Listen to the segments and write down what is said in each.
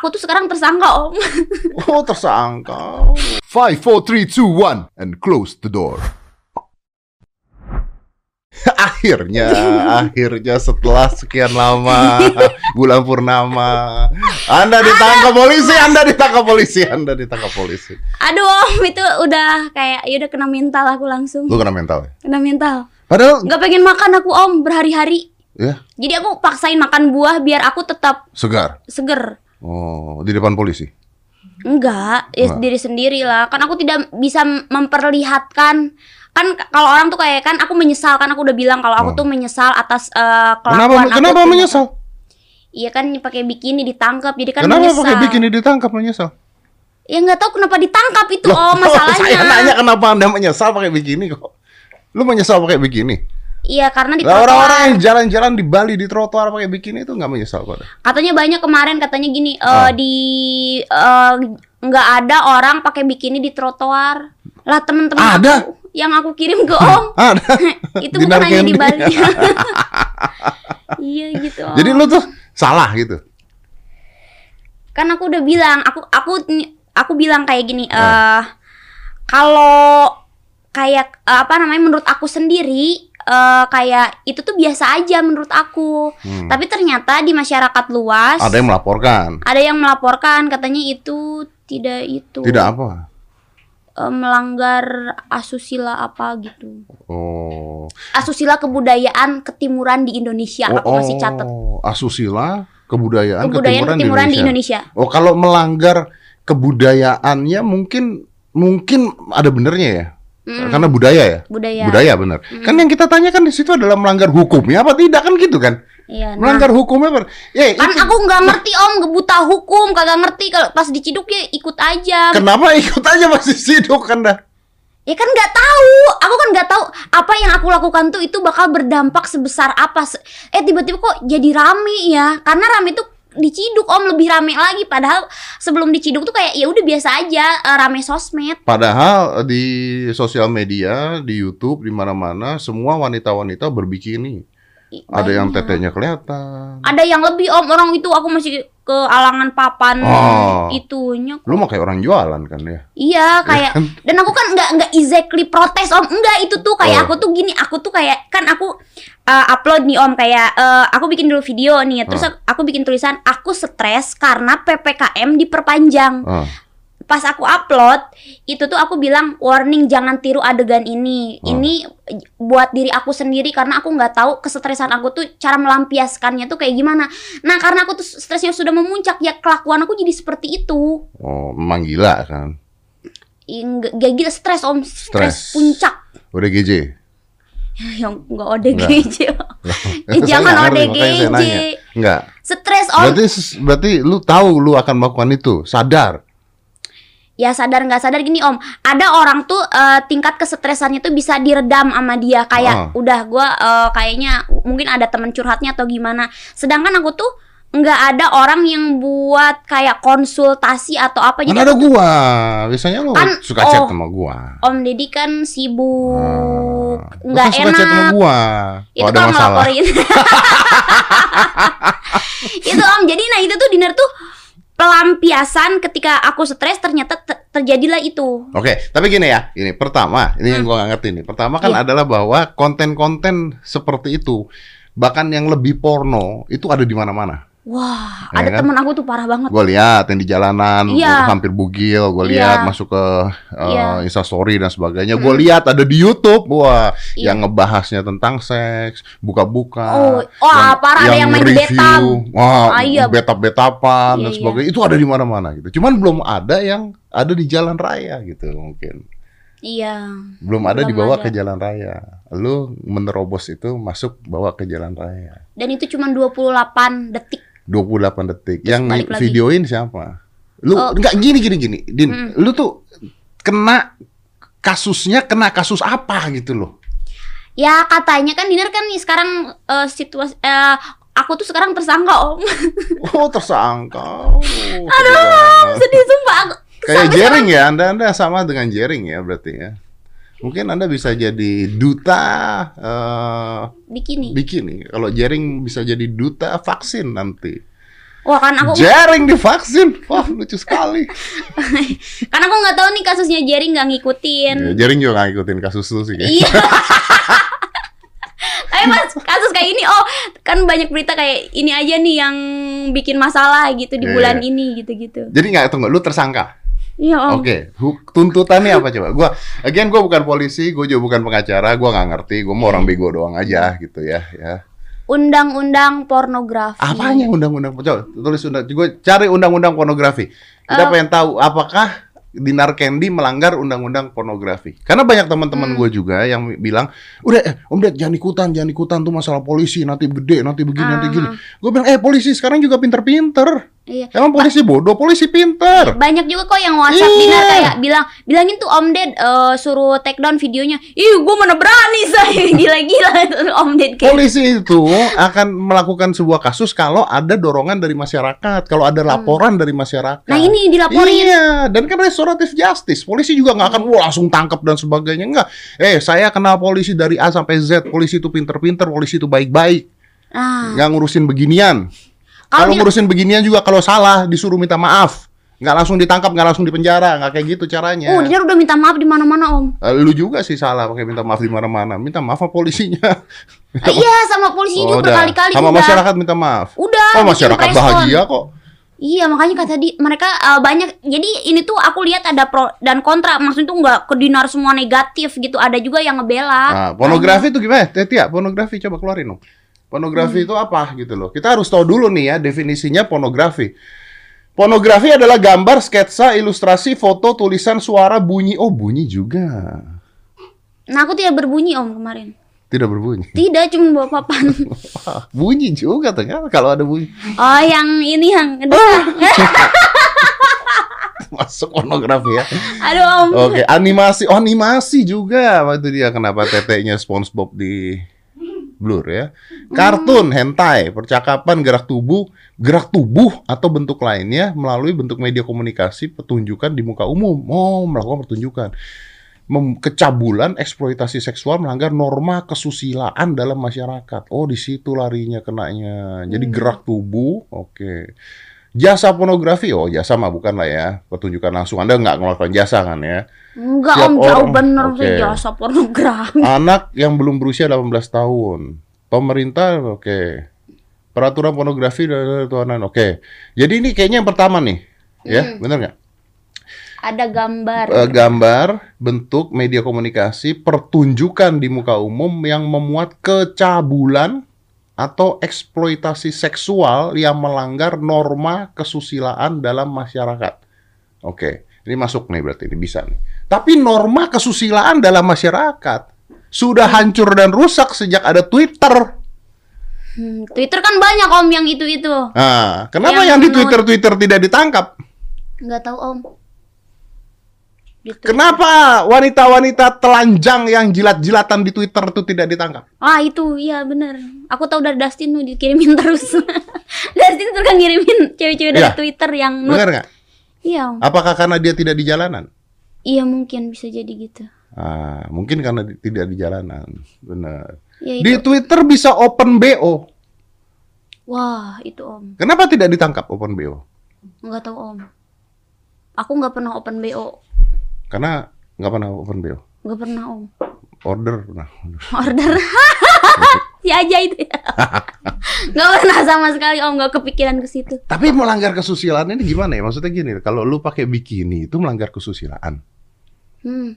aku tuh sekarang tersangka om. Oh, tersangka. Five, four, three, two, one, and close the door. akhirnya, akhirnya setelah sekian lama bulan purnama, Anda ditangkap polisi, Anda ditangkap polisi, Anda ditangkap polisi. Aduh om itu udah kayak ya udah kena mental aku langsung. Lu kena mental ya? Kena mental. Padahal, Nggak pengen makan aku om berhari-hari. ya Jadi aku paksain makan buah biar aku tetap segar. seger. Oh, di depan polisi. Enggak, ya Enggak. diri sendiri lah. Kan aku tidak bisa memperlihatkan kan kalau orang tuh kayak kan aku menyesal kan aku udah bilang kalau aku Oh. tuh menyesal atas Kenapa? kelakuan aku Kenapa tuh. menyesal? Iya kan pakai bikini ditangkap jadi kan Kenapa menyesal. pakai bikini ditangkap menyesal? Ya nggak tahu kenapa ditangkap itu Loh, oh masalahnya. Saya nanya kenapa Anda menyesal pakai bikini kok? Lu menyesal pakai bikini? Iya karena di trotoar. orang-orang yang jalan-jalan di Bali di trotoar pakai bikini itu nggak menyesal kok. Katanya banyak kemarin katanya gini eh, Oh. di eh, nggak ada orang pakai bikini di trotoar. Lah temen-temen Ada. aku yang aku kirim ke Om Ada. itu Di bukan hanya di. Bali. iya gitu. Om. Jadi lu tuh salah gitu. kan aku udah bilang aku aku aku bilang kayak gini Oh. eh kalau kayak eh, apa namanya menurut aku sendiri eh kayak itu tuh biasa aja menurut aku Hmm. tapi ternyata di masyarakat luas Ada yang melaporkan. ada yang melaporkan katanya itu tidak itu Tidak apa? eh, melanggar asusila apa gitu Oh. asusila kebudayaan ketimuran di Indonesia aku masih catat Oh, asusila kebudayaan, kebudayaan ketimuran, di Indonesia Oh, kalau melanggar kebudayaannya mungkin mungkin ada benernya ya. Mm, Karena budaya ya. budaya Budaya bener. Kan yang kita tanyakan di situ adalah melanggar hukumnya apa tidak kan gitu kan? iya nah. Melanggar hukumnya apa? Ya, kan itu- aku nggak ngerti om buta hukum kagak ngerti kalau pas diciduk ya ikut aja Kenapa ikut aja masih siduk kan dah? ya kan nggak tahu aku kan nggak tahu apa yang aku lakukan tuh itu bakal berdampak sebesar apa eh tiba-tiba kok jadi rame ya karena rame tuh diciduk om lebih rame lagi padahal sebelum diciduk tuh kayak ya udah biasa aja eh, rame sosmed Padahal di sosial media, di YouTube, di mana-mana semua wanita-wanita berbikini. I- Ada yang banyak. tetenya kelihatan. ada yang lebih om orang itu aku masih ke alangan papan Oh. itunya Lu mah kayak orang jualan kan ya? Iya kayak dan aku kan nggak nggak exactly protes om enggak itu tuh Oh. kayak aku tuh gini aku tuh kayak kan aku uh, upload nih om kayak uh, aku bikin dulu video nih terus Oh. aku bikin tulisan aku stres karena ppkm diperpanjang Ah. Pas aku upload itu tuh aku bilang warning jangan tiru adegan ini Oh. ini buat diri aku sendiri karena aku nggak tahu kesetresan aku tuh cara melampiaskannya tuh kayak gimana nah karena aku tuh stresnya sudah memuncak ya kelakuan aku jadi seperti itu Oh, memang gila kan? Nggak nggak gila stres om Stres. stres puncak Udah GJ. yang nggak ODGJ Eh, jangan nggak ODGJ. Enggak. stres om Berarti berarti lu tahu lu akan melakukan itu, sadar. Ya sadar nggak sadar gini om ada orang tuh eh, tingkat kesetresannya tuh bisa diredam sama dia kayak udah gua eh, kayaknya mungkin ada teman curhatnya atau gimana sedangkan aku tuh nggak ada orang yang buat kayak konsultasi atau apa Kan jadi ada gua. Biasanya lu Kan- suka chat oh. sama gua. om Deddy kan sibuk lu nggak kan suka chat sama enak gua. itu Kalau masalah. ngelaporin itu om jadi nah itu tuh dinner tuh pelampiasan ketika aku stres ternyata ter- terjadilah itu Oke, tapi gini ya, ini pertama, ini yang gua nggak ngerti nih. Pertama kan Hmm. Iya. adalah bahwa konten-konten seperti itu, bahkan yang lebih porno itu ada di mana-mana. Wah Ya ada kan? temen aku tuh parah banget Gue lihat yang di jalanan, Iya. hampir bugil. Gue Iya. lihat masuk ke uh, Iya. Instastory dan sebagainya. Gue lihat ada di YouTube, wah, Iya. yang ngebahasnya tentang seks, buka-buka. Oh, wah, parah, ada yang main betab. Wah, Ah, iya. betap-betapan Iya, dan iya. sebagainya. Itu ada di mana-mana gitu. Cuman belum ada yang ada di jalan raya gitu mungkin. iya Belum ada Belum dibawa ada. ke jalan raya. Lu menerobos itu masuk bawa ke jalan raya. dan itu cuma 28 detik 28 detik. yang balik lagi. videoin siapa? Lu Oh. enggak gini gini gini. Din, Hmm. lu tuh kena kasusnya kena kasus apa gitu loh. ya katanya kan dinner kan sekarang eh, situasi eh, aku tuh sekarang tersangka om Oh, tersangka. Oh, aduh sedih sumpah aku Kayak Jering ya, Anda Anda sama dengan Jering ya berarti ya. Mungkin Anda bisa jadi duta eh bikini bikini. Kalau Jering bisa jadi duta vaksin nanti. Wah kan aku Jaring divaksin. Wah, lucu sekali. kan aku nggak tahu nih kasusnya Jerry nggak ngikutin. Ya, Jaring juga nggak ngikutin kasus lu sih. Iya. Tapi mas kasus kayak ini oh kan banyak berita kayak ini aja nih yang bikin masalah gitu di Iya, bulan iya. ini gitu-gitu. Jadi nggak tunggu, lu tersangka. Iya om. Oke, hu- tuntutannya apa coba? Gua, again gua bukan polisi, gua juga bukan pengacara, gua nggak ngerti, gua mau orang bego doang aja gitu ya, ya. Undang-undang pornografi. Apanya undang-undang? Coba tulis undang, gua cari undang-undang pornografi. Kita Eh. pengen tahu apakah Dinar Candy melanggar undang-undang pornografi. Karena banyak teman-teman Hmm. gue juga yang bilang, udah eh, Om Ded jangan ikutan, jangan ikutan tuh masalah polisi nanti gede, nanti begini, nanti gini. Ah. Gue bilang, eh polisi sekarang juga pinter-pinter. Iya. Emang polisi bodoh, polisi pinter. Banyak juga kok yang WhatsApp Iya. Dinar kayak bilang bilangin tuh Om Ded eh, suruh take down videonya. Ih, gua mana berani saya gila-gila Om Ded kayak. Polisi itu akan melakukan sebuah kasus kalau ada dorongan dari masyarakat, kalau ada laporan dari masyarakat. Hmm. Nah, ini dilaporin. Iya, dan kan restoratif justice. Polisi juga nggak akan wah langsung tangkap dan sebagainya. Enggak. Eh, saya kenal polisi dari A sampai Z. Polisi itu pinter-pinter, polisi itu baik-baik. Nah, Nggak ngurusin beginian. Kalau dia- ngurusin beginian juga kalau salah disuruh minta maaf. Nggak langsung ditangkap, nggak langsung dipenjara. Nggak kayak gitu caranya. oh Dinar udah minta maaf di mana-mana Om. Eh, lu juga sih salah pakai minta maaf di mana-mana. Minta maaf sama polisinya. Ah, iya, sama polisi Oh, juga berkali-kali Sama udah. masyarakat minta maaf. Udah. Oh, masyarakat bahagia kok. Iya makanya kata di mereka eh, banyak jadi ini tuh aku lihat ada pro dan kontra maksudnya tuh nggak ke dinar semua negatif gitu ada juga yang ngebela. Nah, pornografi itu gimana? Tia, pornografi coba keluarin dong. Pornografi itu apa gitu loh. Kita harus tahu dulu nih ya definisinya pornografi. Pornografi adalah gambar, sketsa, ilustrasi, foto, tulisan, suara, bunyi. Oh, bunyi juga. Nah aku tidak berbunyi om kemarin. Tidak berbunyi. Tidak cuma bawa papan. Wah, bunyi juga ternyata kalau ada bunyi. oh yang ini yang Masuk pornografi ya. aduh om. Oke, animasi. Oh, animasi juga. Apa itu dia kenapa teteknya SpongeBob di blur ya. Kartun, hentai, percakapan, gerak tubuh, gerak tubuh atau bentuk lainnya melalui bentuk media komunikasi pertunjukan di muka umum. Oh, melakukan pertunjukan. Mem- kecabulan, eksploitasi seksual melanggar norma kesusilaan dalam masyarakat. Oh, di situ larinya kenanya. Jadi Hmm. gerak tubuh, oke. Jasa pornografi, oh jasa mah bukan lah ya. Pertunjukan langsung, Anda nggak melakukan jasa kan ya. Enggak Siap om jauh orang. bener Oke. sih jasa pornografi. Anak yang belum berusia 18 tahun. Pemerintah, oke. Peraturan pornografi dan tuanan, oke. Jadi ini kayaknya yang pertama nih, ya, bener nggak? Ada gambar. Eh, gambar, bentuk media komunikasi, pertunjukan di muka umum yang memuat kecabulan atau eksploitasi seksual yang melanggar norma kesusilaan dalam masyarakat. Oke, ini masuk nih berarti ini bisa nih. Tapi norma kesusilaan dalam masyarakat sudah hancur dan rusak sejak ada Twitter. Hmm, Twitter kan banyak om yang itu itu. Nah, kenapa Yang yang, di Twitter Twitter tidak ditangkap? Nggak tahu om. Gitu. Kenapa wanita-wanita telanjang yang jilat-jilatan di Twitter itu tidak ditangkap? Ah itu iya bener Aku tahu dari Dustin tuh dikirimin terus Dustin tuh kan ngirimin cewek-cewek dari Iya. Twitter yang. Benar nggak? Iya Apakah karena dia tidak di jalanan? Iya mungkin bisa jadi gitu Ah, mungkin karena di- tidak di jalanan. Benar. Ya Di Twitter bisa open BO. Wah itu om Kenapa tidak ditangkap open BO? Nggak tahu om Aku nggak pernah open BO Karena nggak pernah open BO. Nggak pernah om Order pernah. Order Si aja itu ya pernah sama sekali om Nggak kepikiran ke situ Tapi melanggar kesusilaan ini gimana ya? Maksudnya gini, kalau lu pakai bikini itu melanggar kesusilaan. hmm.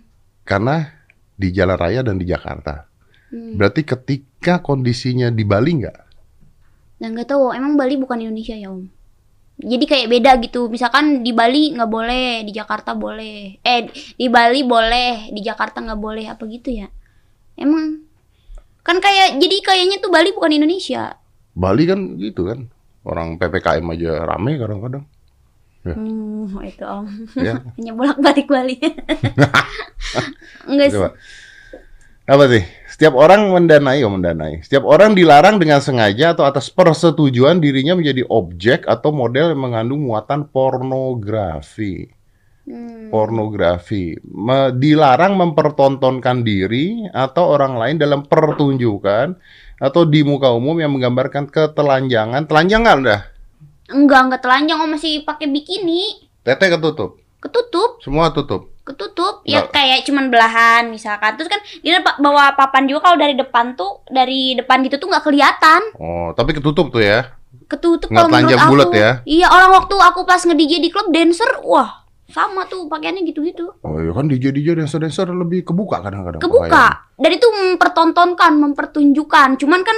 Karena di jalan raya dan di Jakarta. Hmm. Berarti ketika kondisinya di Bali nggak? Dan nggak tahu emang Bali bukan Indonesia ya om jadi kayak beda gitu misalkan di Bali nggak boleh di Jakarta boleh eh di Bali boleh di Jakarta nggak boleh apa gitu ya emang kan kayak jadi kayaknya tuh Bali bukan Indonesia Bali kan gitu kan. Orang PPKM aja rame kadang-kadang. Ya. hmm itu om Ya. hanya bolak balik Bali enggak sih. Apa sih? Setiap orang mendanai, oh mendanai. Setiap orang dilarang dengan sengaja atau atas persetujuan dirinya menjadi objek atau model yang mengandung muatan pornografi. Hmm. Pornografi. Me- dilarang mempertontonkan diri atau orang lain dalam pertunjukan atau di muka umum yang menggambarkan ketelanjangan. Telanjang nggak Anda? Enggak, enggak telanjang om masih pakai bikini. Tete ketutup, Ketutup, semua tutup. Ketutup. Ya Nggak- kayak cuman belahan misalkan. Terus kan dia bawa papan juga kalau dari depan tuh, dari depan gitu tuh nggak kelihatan. Oh, tapi ketutup tuh ya. Ketutup Nggak telanjang bulat ya? Iya, orang waktu aku pas nge-DJ di klub dancer, wah, sama tuh pakaiannya gitu-gitu. Oh iya kan DJ DJ dancer dancer lebih kebuka kadang-kadang. Kebuka. pakaian. Dan itu mempertontonkan, mempertunjukkan. Cuman kan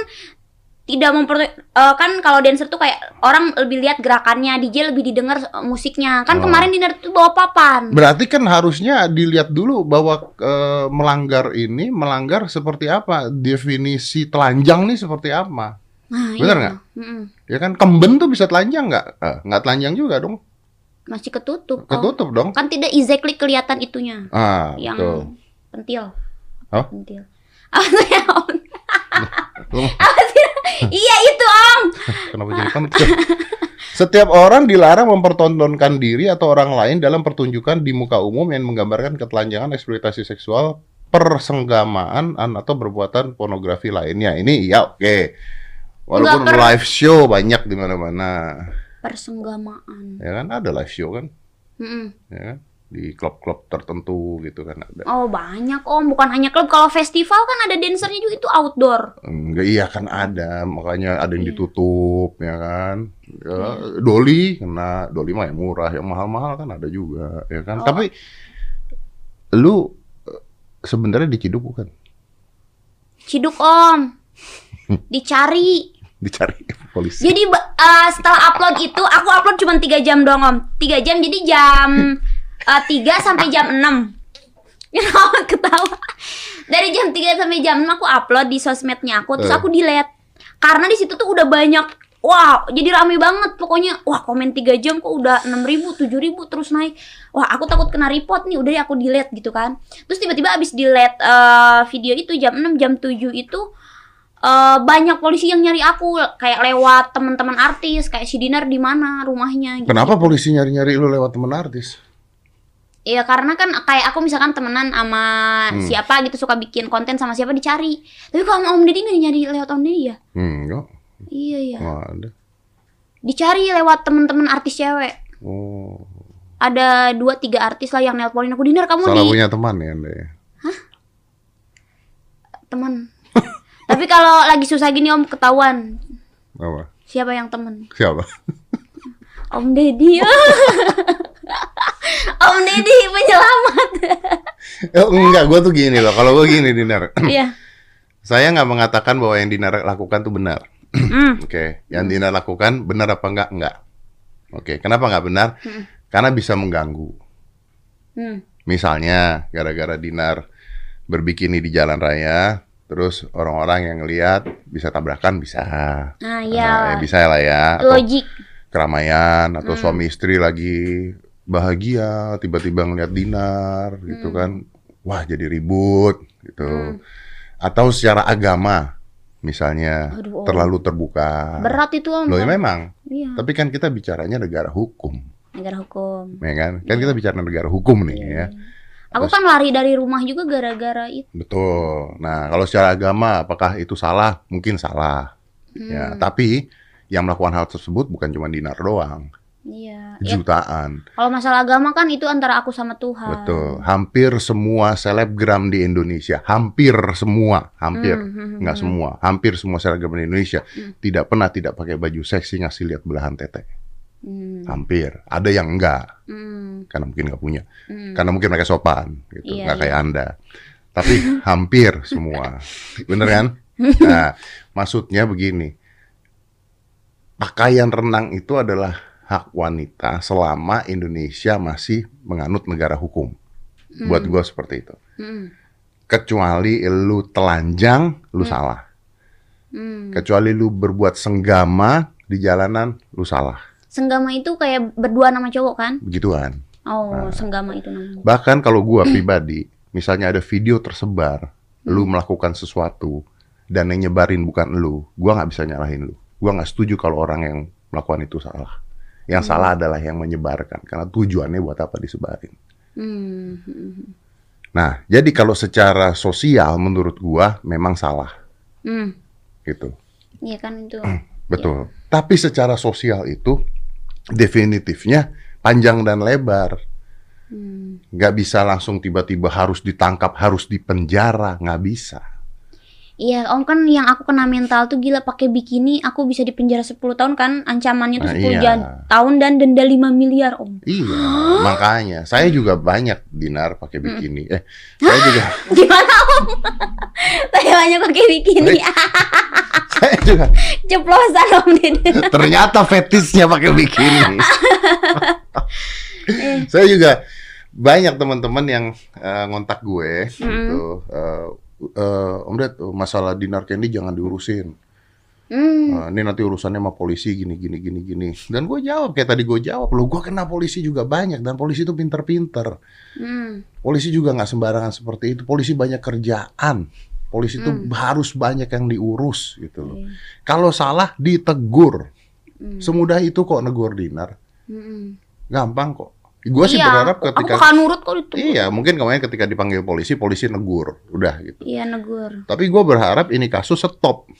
tidak memper eh, kan kalau dancer tuh kayak orang lebih lihat gerakannya, DJ lebih didengar eh, musiknya. Kan Oh. kemarin dinner tuh bawa papan. Berarti kan harusnya dilihat dulu bahwa eh, melanggar ini melanggar seperti apa definisi telanjang nih seperti apa. Nah, Bener iya. nggak? Mm-mm. Ya kan kemben tuh bisa telanjang nggak? Eh, nggak telanjang juga dong. Masih ketutup. Ketutup dong. Kan tidak exactly kelihatan itunya. Ah, yang betul. pentil. Hah? Pentil. Apa sih, Om? Iya itu Om. Kenapa jadi pentil? Setiap orang dilarang mempertontonkan diri atau orang lain dalam pertunjukan di muka umum yang menggambarkan ketelanjangan eksploitasi seksual, persenggamaan an- atau perbuatan pornografi lainnya. Ini iya oke. Walaupun Nggak per- live show banyak di mana-mana, Persenggamaan. ya kan ada live show kan, Mm-mm. ya kan di klub-klub tertentu gitu kan ada. Oh banyak Om, bukan hanya klub. Kalau festival kan ada dancernya juga itu outdoor. Enggak iya kan ada, makanya ada yang Iya. ditutup ya kan. Ya, Doli kena, Doli mah yang murah, yang mahal-mahal kan ada juga ya kan. Oh. Tapi lu eh, sebenarnya diciduk bukan? Ciduk Om. Dicari. Dicari polisi. Jadi eh, setelah upload itu aku upload cuma 3 jam doang Om. 3 jam jadi jam eh, 3 sampai jam 6. Kenapa ketawa? Dari jam 3 sampai jam 6 aku upload di sosmednya aku terus Eh. aku delete. Karena di situ tuh udah banyak Wah, jadi rame banget pokoknya. Wah, komen 3 jam kok udah 6.000, 7.000 terus naik. Wah, aku takut kena report nih. Udah deh aku delete gitu kan. Terus tiba-tiba abis delete eh, video itu jam 6, jam 7 itu eh, banyak polisi yang nyari aku kayak lewat teman-teman artis kayak si Dinar di mana rumahnya gitu. Kenapa polisi nyari-nyari lu lewat temen artis? Iya karena kan kayak aku misalkan temenan sama Hmm. siapa gitu suka bikin konten sama siapa dicari. Tapi kalau sama Om Deddy nggak nyari lewat Om Deddy ya? Hmm, enggak. Iya iya. Nggak ada. Dicari lewat temen-temen artis cewek. Oh, Ada dua tiga artis lah yang nelponin aku Dinar kamu salah di punya teman ya Anda ya. teman. Tapi kalau lagi susah gini Om ketahuan Apa? siapa yang temen. Siapa? Om Deddy. Om Deddy penyelamat. Eh, enggak, gua tuh gini loh. Kalau gua gini Dinar. Iya. Saya nggak mengatakan bahwa yang Dinar lakukan tuh benar. Hmm. Oke, yang Dinar lakukan benar apa enggak? Enggak. Oke, kenapa nggak benar? Hmm. Karena bisa mengganggu. Hmm. Misalnya, gara-gara Dinar berbikini di jalan raya, terus orang-orang yang ngelihat bisa tabrakan bisa. Nah, iya. ya bisa lah ya. Atau Logik. keramaian atau Hmm. suami istri lagi bahagia, tiba-tiba ngeliat Dinar gitu Hmm. kan. Wah, jadi ribut gitu. Hmm. Atau secara agama misalnya Aduh, Om. terlalu terbuka. Berat itu Om. Loh ya memang, Iya. tapi kan kita bicaranya negara hukum, Negara hukum. ya kan? Kan kita bicara negara hukum nih Iya. ya. Aku kan lari dari rumah juga gara-gara itu. Betul. Nah, kalau secara agama apakah itu salah? Mungkin salah. Ya, Hmm. tapi yang melakukan hal tersebut bukan cuma Dinar doang, Iya. Ya, jutaan. kalau masalah agama kan itu antara aku sama Tuhan. Betul. Hampir semua selebgram di Indonesia, hampir semua, hampir, Hmm, hmm, nggak hmm. semua, hampir semua selebgram di Indonesia Hmm. tidak pernah tidak pakai baju seksi ngasih lihat belahan tete. Hmm. Hampir. Ada yang enggak, Hmm. karena mungkin nggak punya, Hmm. karena mungkin mereka sopan, gitu, Iya, nggak iya. kayak anda. Tapi hampir semua, bener kan? Nah, maksudnya begini, pakaian renang itu adalah hak wanita selama Indonesia masih menganut negara hukum. Buat Hmm. gue seperti itu. Hmm. kecuali lu telanjang, lu Hmm. salah. Hmm. Kecuali lu berbuat senggama di jalanan, lu salah. Senggama itu kayak berdua nama cowok kan? Begituan. Oh, Nah. senggama itu namanya. Bahkan kalau gua pribadi, misalnya ada video tersebar, lu Hmm. melakukan sesuatu dan yang nyebarin bukan lu, gua nggak bisa nyalahin lu. Gua nggak setuju kalau orang yang melakukan itu salah. Yang Hmm. salah adalah yang menyebarkan karena tujuannya buat apa disebarin. Hmm. hmm, Nah, jadi kalau secara sosial menurut gua memang salah Hmm. gitu. Iya kan itu. Betul. Tapi secara sosial itu definitifnya panjang dan lebar. Hmm. Nggak bisa langsung tiba-tiba harus ditangkap, harus dipenjara, nggak bisa. Iya, Om kan yang aku kena mental tuh gila pakai bikini, aku bisa dipenjara 10 tahun kan ancamannya tuh Nah, 10 iya. jan- tahun dan denda 5 miliar, Om. Iya, makanya saya juga banyak dinar pakai Hmm. bikini. Eh, saya juga Gimana, Om? Saya banyak pakai bikini. saya juga Ceplosan, Om ternyata fetisnya pakai bikini. Eh. saya juga banyak teman-teman yang eh, ngontak gue gitu. eh, eh, Om Ded, masalah dinar candy jangan diurusin. Hmm. Eh, ini nanti urusannya sama polisi gini gini gini gini. Dan gue jawab kayak tadi gue jawab, lo gue kena polisi juga banyak dan polisi itu pinter-pinter. Hmm. Polisi juga nggak sembarangan seperti itu. Polisi banyak kerjaan. Polisi itu Hmm. harus banyak yang diurus gitu loh. Iya. Kalau salah ditegur. Hmm. Semudah itu kok negur dinar. Hmm. Gampang kok. Gue sih Iya, berharap Aku ketika bakal nurut kok itu. Iya, mungkin kemarin ketika dipanggil polisi, polisi negur, udah gitu. Iya, negur. Tapi gue berharap ini kasus stop,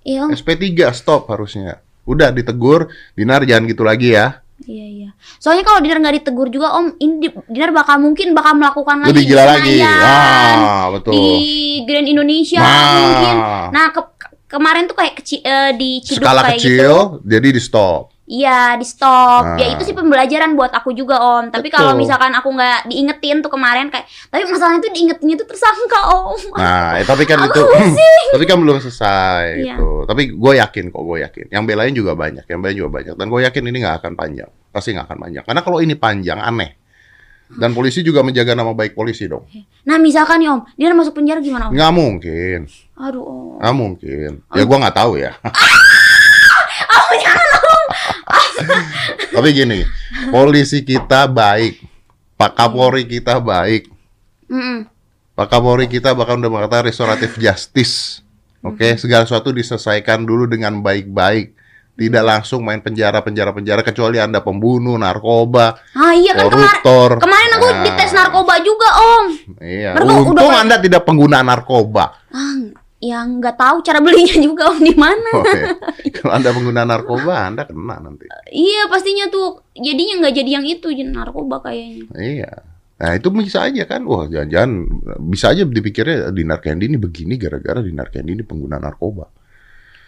Iya, Om. SP3 stop harusnya. Udah ditegur, Dinar jangan gitu lagi ya. Iya, iya. Soalnya kalau Dinar nggak ditegur juga, Om, ini di- Dinar bakal mungkin bakal melakukan lagi Lebih gila lagi. Ah, betul. di Grand Indonesia Nah. mungkin. Nah, ke- kemarin tuh kayak kecil di Ciduk Skala kayak kecil, gitu. jadi di stop. Iya, di stop. Nah. Ya itu sih pembelajaran buat aku juga, Om. Tapi kalau misalkan aku nggak diingetin tuh kemarin kayak tapi masalahnya tuh diingetinnya tuh tersangka, Om. Nah, eh, tapi kan Aku itu, tapi kan belum selesai Iya. itu. Tapi gue yakin kok, gue yakin. Yang belain juga banyak, yang belain juga banyak. Dan gue yakin ini nggak akan panjang, pasti nggak akan panjang. Karena kalau ini panjang, aneh. Dan polisi juga menjaga nama baik polisi dong. Nah, misalkan nih, Om, Dinar masuk penjara gimana, Om? Nggak mungkin, Aduh, Om. nggak mungkin. Ya gue nggak tahu ya. Tapi gini, polisi kita baik, Pak Kapolri kita baik, Mm-mm. Pak Kapolri kita bahkan udah mengatakan restoratif justice. Oke, segala sesuatu diselesaikan dulu dengan baik-baik. Tidak langsung main penjara, penjara, penjara kecuali Anda pembunuh, narkoba, Ah, iya kan kemarin koruptor. kemarin aku Nah, dites narkoba juga, Om. Iya, udah untung kayak- Anda tidak pengguna narkoba. Ah, yang nggak tahu cara belinya juga Om di mana. Kalau Anda pengguna narkoba, Anda kena nanti. Iya, pastinya tuh jadinya nggak jadi yang itu, jadi narkoba kayaknya. Iya. Nah itu bisa aja kan, wah jangan-jangan bisa aja dipikirnya Dinar Candy ini begini gara-gara Dinar Candy ini pengguna narkoba.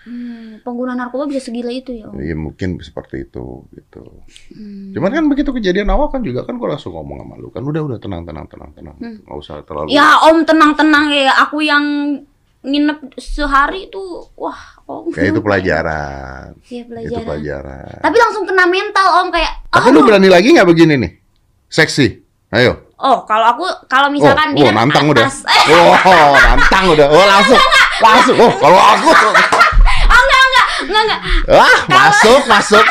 Hmm, pengguna narkoba bisa segila itu ya, Om. Ya mungkin seperti itu gitu. Hmm. Cuman kan begitu kejadian awal kan juga kan gue langsung ngomong sama lu kan udah udah tenang tenang tenang tenang Hmm. nggak usah terlalu. Ya, Om tenang-tenang ya. Aku yang nginep sehari tuh, wah, Om. Kayak itu pelajaran, Iya, itu pelajaran. pelajaran. Tapi langsung kena mental, Om kayak Tapi lu berani lagi nggak begini nih? Seksi, ayo. Oh, kalau aku kalau misalkan oh, dia oh, nantang udah. atas, eh, Oh, nantang udah. Oh, langsung. Langsung. Oh, kalau aku enggak enggak. Wah, masuk, masuk.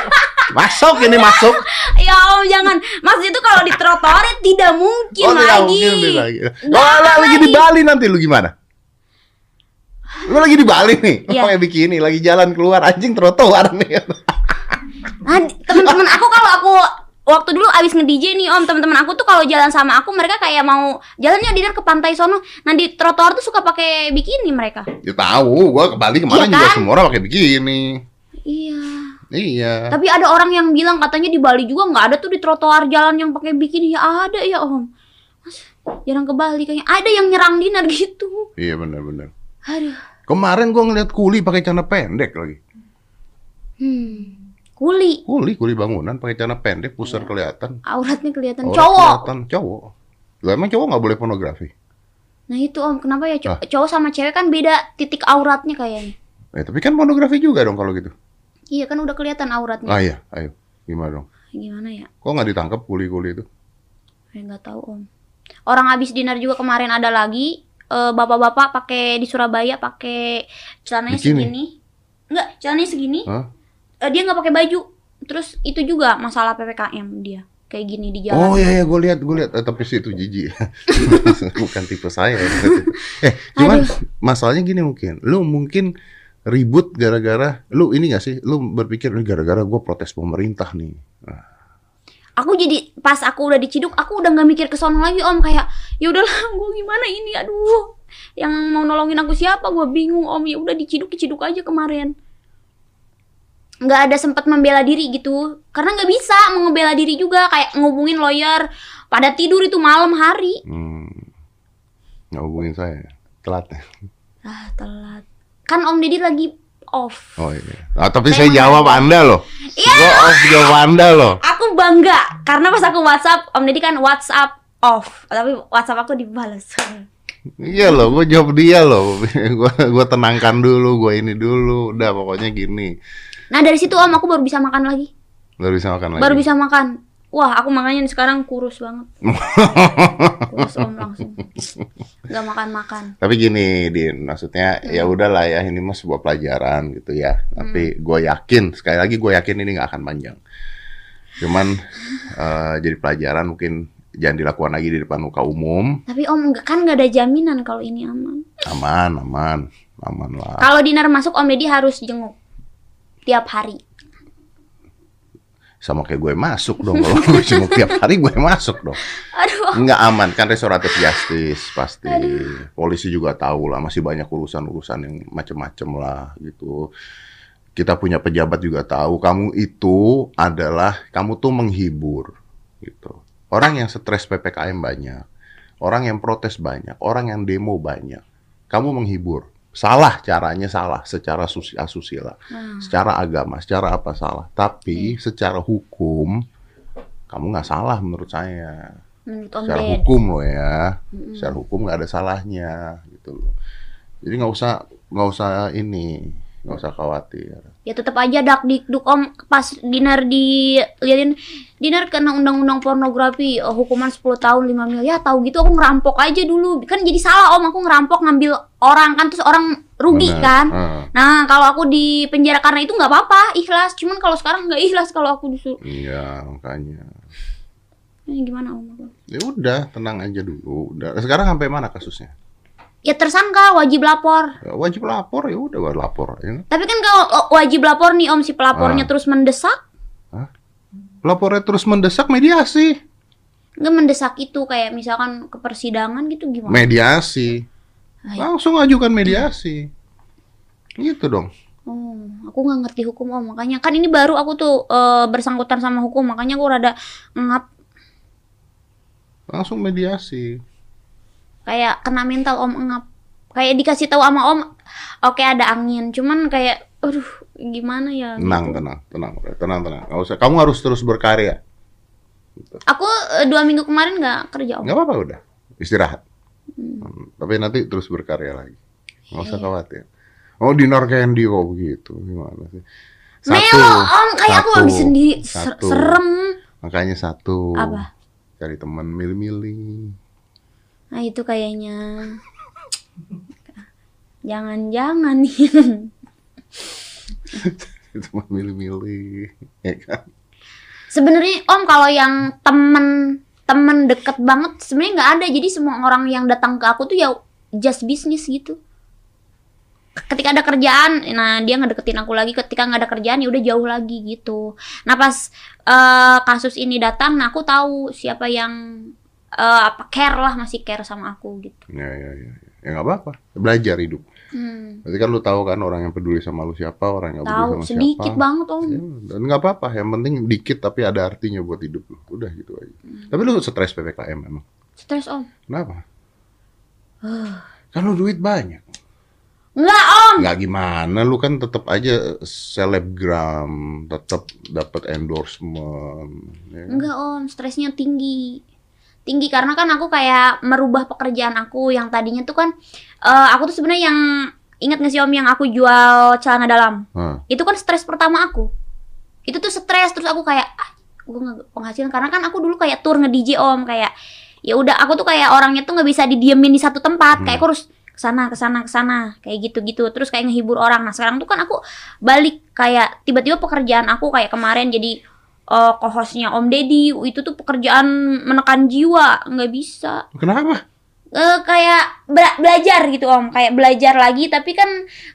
Masuk ini masuk. Ya Om, jangan. Mas itu kalau di trotoar tidak mungkin Oh, tidak lagi. mungkin lebih lagi. Oh, lagi di. Bali nanti lu gimana? Lu lagi di Bali nih, lu Iya. pakai bikini, lagi jalan keluar anjing trotoar nih. Nah, teman-teman aku kalau aku waktu dulu abis nge-DJ nih Om, teman-teman aku tuh kalau jalan sama aku mereka kayak mau jalannya dinner ke pantai sono. Nah, di trotoar tuh suka pakai bikini mereka. Ya tahu, gua ke Bali kemarin Iya juga kan? semua orang pakai bikini. Iya. Iya. Tapi ada orang yang bilang katanya di Bali juga nggak ada tuh di trotoar jalan yang pakai bikini. Ya ada ya Om. Mas, jarang ke Bali kayaknya. Ada yang nyerang dinner gitu. Iya benar-benar. Aduh. Kemarin gua ngeliat kuli pakai celana pendek lagi. Hmm. Kuli. Kuli, kuli bangunan pakai celana pendek, pusar kelihatan. Auratnya kelihatan Aurat cowok. Kelihatan cowok. Lah emang cowok nggak boleh pornografi? Nah itu om, kenapa ya cow- Ah. cowok sama cewek kan beda titik auratnya kayaknya. Eh, tapi kan pornografi juga dong kalau gitu. Iya kan udah kelihatan auratnya. Ah iya, ayo. Gimana dong? Gimana ya? Kok nggak ditangkap kuli-kuli itu? Saya nggak tahu om. Orang habis dinner juga kemarin ada lagi eh, bapak-bapak pakai di Surabaya pakai celananya Bikini? segini. Enggak, celananya segini. Hah? Eh, dia nggak pakai baju. Terus itu juga masalah PPKM dia. Kayak gini di jalan. Oh iya iya gue lihat gue lihat eh, tapi sih itu jijik bukan tipe saya eh cuman masalahnya gini mungkin lu mungkin ribut gara-gara lu ini gak sih lu berpikir ini gara-gara gue protes pemerintah nih Nah, Aku jadi pas aku udah diciduk, aku udah nggak mikir ke sono lagi om. Kayak ya udahlah gue gimana ini? Aduh. Yang mau nolongin aku siapa? Gue bingung om. Ya udah diciduk diciduk aja kemarin. Nggak ada sempat membela diri gitu. Karena nggak bisa mau ngebela diri juga. Kayak ngubungin lawyer pada tidur itu malam hari. Hmm. Nggak hubungin saya. Telat ya. ah telat. Kan om deddy lagi off Oh iya. Ah, tapi Saya saya jawab Anda loh. Iya. Gua off jawab Anda loh. aku bangga karena pas aku WhatsApp om deddy kan WhatsApp off tapi WhatsApp aku dibalas Iya loh, gue jawab dia loh. Gue gua tenangkan dulu, gue ini dulu. Udah pokoknya gini. nah dari situ om aku baru bisa makan lagi Baru bisa makan lagi. baru bisa makan wah aku makanya sekarang kurus banget kurus om langsung nggak makan makan Tapi gini, Din, maksudnya ya Hmm. udahlah ya ini mah sebuah pelajaran gitu ya. Tapi gue yakin, sekali lagi gue yakin ini nggak akan panjang. Cuman eh, jadi pelajaran mungkin jangan dilakukan lagi di depan muka umum. tapi om kan nggak ada jaminan kalau ini aman Aman, aman, aman lah. Kalau dinner masuk Om Deddy harus jenguk tiap hari. Sama kayak gue masuk dong kalau gue cuma tiap hari gue masuk dong. Aduh. Nggak aman kan restoratif justice pasti. Polisi juga tahu lah masih banyak urusan-urusan yang macem-macem lah gitu. Kita punya pejabat juga tahu kamu itu adalah kamu tuh menghibur gitu. Orang yang stres PPKM banyak, orang yang protes banyak, orang yang demo banyak. Kamu menghibur. Salah caranya salah secara susi- asusila, Nah, secara agama, secara apa salah. Tapi secara hukum kamu nggak salah menurut saya. Menurut secara hukum loh ya. Mm-mm. secara hukum nggak ada salahnya gitu loh. Jadi nggak usah nggak usah ini nggak usah khawatir Ya tetap aja dak dikduk Om pas dinner di liatin dinner kena undang-undang pornografi eh, hukuman 10 tahun 5 miliar. Ya tahu gitu aku ngerampok aja dulu. Kan jadi salah Om aku ngerampok ngambil orang kan terus orang rugi Benar. kan. Ah, Nah, kalau aku di penjara karena itu nggak apa-apa, ikhlas. Cuman kalau sekarang nggak ikhlas kalau aku disuruh. iya makanya Ini gimana Om? ya udah tenang aja dulu udah sekarang sampai mana kasusnya Ya tersangka wajib lapor. Ya, wajib lapor ya udah lapor ya. Tapi kan kalau wajib lapor nih Om si pelapornya Ah. terus mendesak, lapornya terus mendesak mediasi nggak mendesak itu kayak misalkan ke persidangan gitu gimana? mediasi Ay. langsung ajukan mediasi gitu dong Oh, aku nggak ngerti hukum Om, makanya kan ini baru aku tuh eh, bersangkutan sama hukum, makanya aku rada ngap langsung mediasi kayak kena mental Om ngap. Kayak dikasih tahu sama Om, oke ada angin, cuman kayak aduh gimana ya? tenang gitu. tenang tenang tenang tenang. Nggak usah. Kamu harus terus berkarya. Aku eh, dua minggu kemarin nggak kerja Om. nggak apa-apa udah. Istirahat. Hmm, tapi nanti terus berkarya lagi. Nggak usah Iya. khawatir. Oh dinar candy kok begitu gimana sih? Melo Om, kayak aku satu, lagi sendiri satu. serem. makanya satu. Apa? cari teman milih-milih Nah itu kayaknya jangan-jangan nih. teman milih-milih ya kan Sebenarnya Om kalau yang temen temen deket banget sebenarnya nggak ada. Jadi semua orang yang datang ke aku tuh ya just bisnis gitu. Ketika ada kerjaan, nah dia ngedeketin aku lagi. Ketika nggak ada kerjaan ya udah jauh lagi gitu. Nah pas eh, kasus ini datang, nah aku tahu siapa yang eh, apa care lah masih care sama aku gitu. ya ya ya ya nggak apa-apa belajar hidup Hmm, berarti kan lu tahu kan orang yang peduli sama lu siapa orang yang nggak peduli tahu sama sedikit siapa banget Om. Ya, dan nggak apa-apa yang penting dikit tapi ada artinya buat hidup lu udah gitu aja Hmm. tapi lu stres ppkm emang Stres Om. kenapa kan lu duit banyak Enggak Om. nggak gimana lu kan tetap aja selebgram tetap dapat endorsement ya kan? Enggak om, stresnya tinggi. Tinggi karena kan aku kayak merubah pekerjaan aku yang tadinya tuh kan eh, aku tuh sebenarnya yang ingat gak sih om yang aku jual celana dalam. Hah. Itu kan stres pertama aku. Itu tuh stres terus aku kayak ah, gue nggak penghasilan karena kan aku dulu kayak tour nge DJ om kayak ya udah aku tuh kayak orangnya tuh nggak bisa didiemin di satu tempat Hmm. kayak aku harus ke sana ke sana ke sana kayak gitu gitu terus kayak ngehibur orang nah sekarang tuh kan aku balik kayak tiba-tiba pekerjaan aku kayak kemarin jadi eh co-hostnya Om Deddy itu tuh pekerjaan menekan jiwa nggak bisa. Kenapa Eh kayak bela- belajar gitu Om. Kayak belajar lagi tapi kan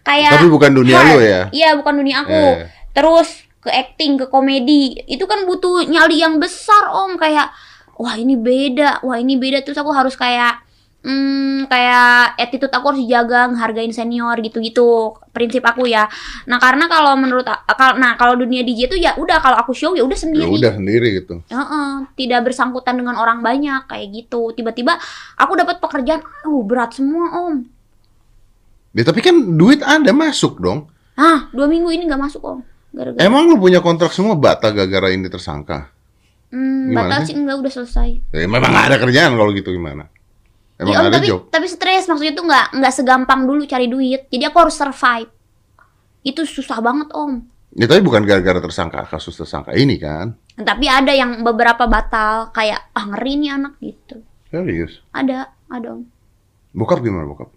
kayak tapi bukan dunia hard. lu ya? Iya bukan dunia aku. Eh. terus ke acting ke komedi itu kan butuh nyali yang besar om. Kayak wah ini beda wah ini beda. Terus aku harus kayak hmm, kayak attitude aku harus dijaga, ngehargain senior gitu-gitu. Prinsip aku ya. Nah, karena kalau menurut nah kalau dunia DJ itu ya udah kalau aku show ya udah Ya sendiri. udah sendiri gitu. Heeh, tidak bersangkutan dengan orang banyak kayak gitu. Tiba-tiba aku dapat pekerjaan, uh berat semua om. Ya tapi kan duit ada masuk dong. Ah, dua minggu ini nggak masuk om. Gara-gara Emang lu punya kontrak semua bata gara-gara ini tersangka? hmm, gimana batal sih? enggak udah selesai. Ya, memang nggak ada kerjaan kalau gitu gimana? Emang Iya, om, ada tapi job? tapi stres maksudnya tuh nggak nggak segampang dulu cari duit. Jadi aku harus survive. Itu susah banget om. Ya tapi bukan gara-gara tersangka kasus tersangka ini kan? Tapi ada yang beberapa batal kayak ah ngeri nih anak gitu. Serius? Ada, ada om. Bokap gimana bokap?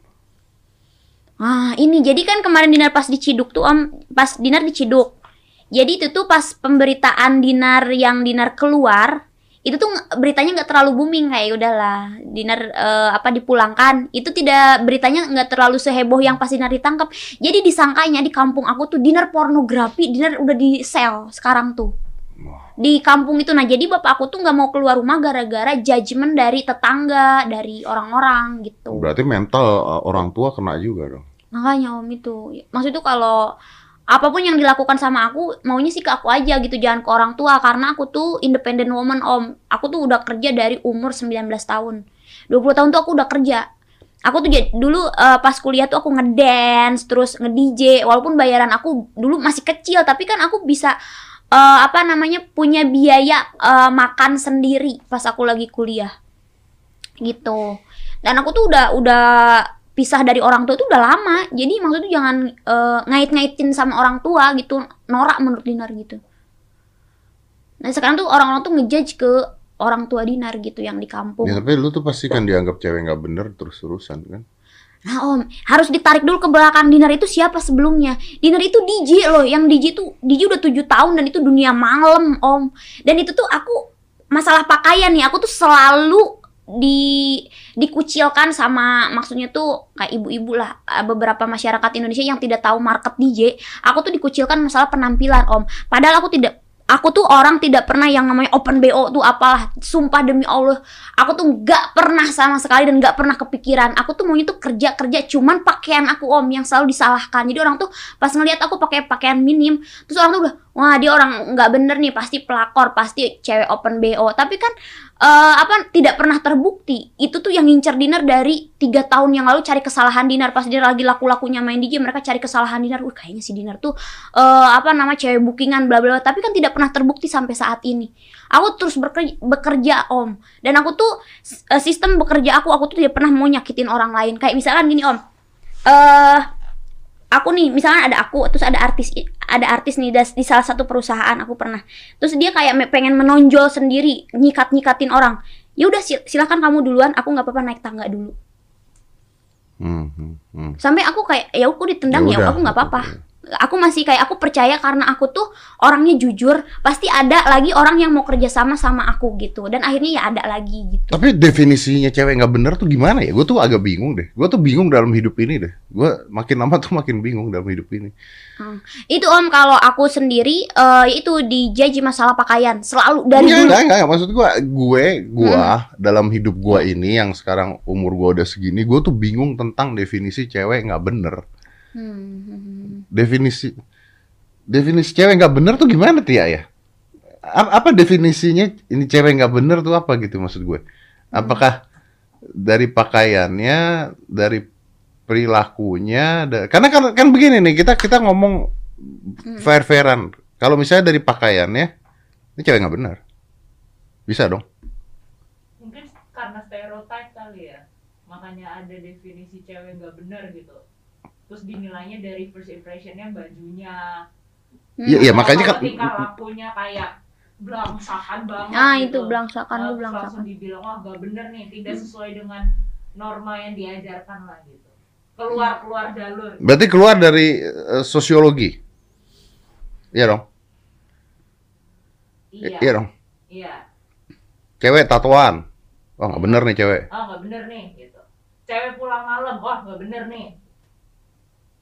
Ah, ini jadi kan kemarin dinar pas diciduk tuh Om, pas dinar diciduk. Jadi itu tuh pas pemberitaan dinar yang dinar keluar, itu tuh beritanya nggak terlalu booming kayak udahlah dinar eh, apa dipulangkan. Itu tidak beritanya nggak terlalu seheboh yang pas dinar ditangkap. Jadi disangkanya di kampung aku tuh dinar pornografi, dinar udah di sel sekarang tuh. Di kampung itu nah jadi bapak aku tuh nggak mau keluar rumah gara-gara judgement dari tetangga, dari orang-orang gitu. Berarti mental uh, orang tua kena juga dong. Makanya om itu Maksud itu kalau Apa pun yang dilakukan sama aku Maunya sih ke aku aja gitu Jangan ke orang tua. Karena aku tuh independent woman om. Aku tuh udah kerja dari umur 19 tahun. 20 tahun tuh aku udah kerja. Aku tuh dulu eh, pas kuliah tuh aku ngedance Terus nge-DJ Walaupun bayaran aku dulu masih kecil Tapi kan aku bisa eh, Apa namanya Punya biaya eh, makan sendiri Pas aku lagi kuliah. Gitu. Dan aku tuh udah Udah pisah dari orang tua itu udah lama. Jadi maksudnya jangan eh, ngait-ngaitin sama orang tua gitu. Norak menurut Dinar gitu. Nah sekarang tuh orang-orang tuh ngejudge ke orang tua Dinar gitu yang di kampung. Ya tapi lu tuh pasti kan dianggap cewek nggak bener terus-terusan kan? Nah om, harus ditarik dulu ke belakang Dinar itu siapa sebelumnya? Dinar itu DJ loh, yang DJ tuh DJ udah tujuh tahun dan itu dunia malam om. Dan itu tuh aku masalah pakaian nih, aku tuh selalu di dikucilkan sama maksudnya tuh kayak ibu-ibu lah eh, beberapa masyarakat Indonesia yang tidak tahu market DJ aku tuh dikucilkan masalah penampilan om. Padahal aku tidak aku tuh orang tidak pernah yang namanya open BO tuh apalah sumpah demi Allah. Aku tuh nggak pernah sama sekali dan nggak pernah kepikiran. Aku tuh maunya tuh kerja kerja cuman pakaian aku om yang selalu disalahkan. Jadi orang tuh pas ngelihat aku pakai pakaian minim terus orang tuh udah wah dia orang nggak bener nih pasti pelakor pasti cewek open BO tapi kan eh, apa tidak pernah terbukti. Itu tuh yang ngincer Dinar dari tiga tahun yang lalu cari kesalahan Dinar. Pas dia lagi laku-lakunya main DJ mereka cari kesalahan Dinar. Uh kayaknya si Dinar tuh eh, apa nama cewek bookingan bla bla tapi kan tidak pernah terbukti sampai saat ini. Aku terus bekerja, bekerja om. Dan aku tuh eh, sistem bekerja aku aku tuh tidak pernah mau nyakitin orang lain. Kayak misalkan gini om. Eh aku nih misalnya ada aku terus ada artis ada artis nih das- di salah satu perusahaan aku pernah. Terus dia kayak pengen menonjol sendiri nyikat nyikatin orang. Ya udah sil- silakan kamu duluan aku nggak apa-apa naik tangga dulu. Hmm, hmm, hmm. sampai aku kayak ya aku ditendang ya, udah. aku nggak apa-apa aku masih kayak aku percaya karena aku tuh orangnya jujur pasti ada lagi orang yang mau kerja sama sama aku gitu dan akhirnya ya ada lagi gitu Tapi definisinya cewek nggak bener tuh gimana ya? Gue tuh agak bingung deh. Gue tuh bingung dalam hidup ini deh. Gue makin lama tuh makin bingung dalam hidup ini. itu om kalau aku sendiri eh, itu dijudge masalah pakaian selalu dari Enggak, dulu enggak, enggak. Maksud gue, gue, gue dalam hidup gue ini yang sekarang umur gue udah segini, gue tuh bingung tentang definisi cewek nggak bener. Hmm. Definisi, definisi cewek nggak bener tuh gimana Tia ya? A- Apa definisinya ini cewek nggak bener tuh apa gitu maksud gue? Apakah dari pakaiannya, dari perilakunya, da- karena kan kan begini nih kita kita ngomong fair fairan. Kalau misalnya dari pakaiannya, ini cewek nggak bener, bisa dong. mungkin karena stereotype kali ya makanya ada definisi cewek nggak bener gitu terus dinilainya dari first impressionnya bajunya. Iya, iya Hmm. makanya kan tingkah lakunya kayak belangsakan banget ah gitu. itu belangsakan lu belangsakan langsung dibilang wah nggak bener nih tidak sesuai dengan norma yang diajarkan lah gitu. Keluar keluar jalur. Berarti keluar dari eh, sosiologi, iya dong, iya. Iya dong. iya. Cewek tatoan, wah nggak bener nih cewek. ah nggak bener nih gitu. Cewek pulang malam. Wah nggak bener nih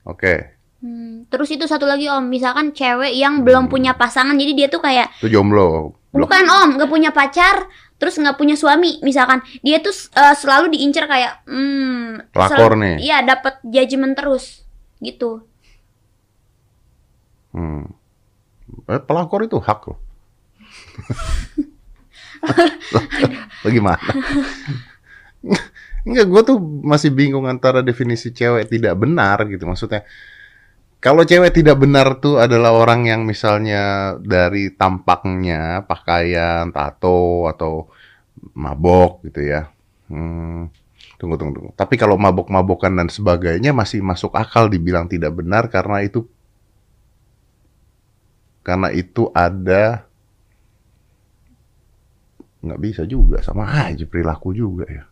Oke, Hmm, terus itu satu lagi om misalkan cewek yang belum punya pasangan jadi dia tuh kayak itu jomblo. Bukan om nggak punya pacar terus nggak punya suami misalkan dia tuh eh, selalu diincar kayak hmm Pelakor sel- nih. iya dapat judgement terus gitu Hmm. Eh, pelakor itu hak loh. Bagaimana? Enggak, gue tuh masih bingung antara definisi cewek tidak benar gitu. Maksudnya, kalau cewek tidak benar tuh adalah orang yang misalnya dari tampaknya, pakaian, tato, atau mabok gitu ya. Hmm, tunggu, tunggu, tunggu. Tapi kalau mabok-mabokan dan sebagainya masih masuk akal dibilang tidak benar karena itu karena itu ada nggak bisa juga sama aja perilaku juga ya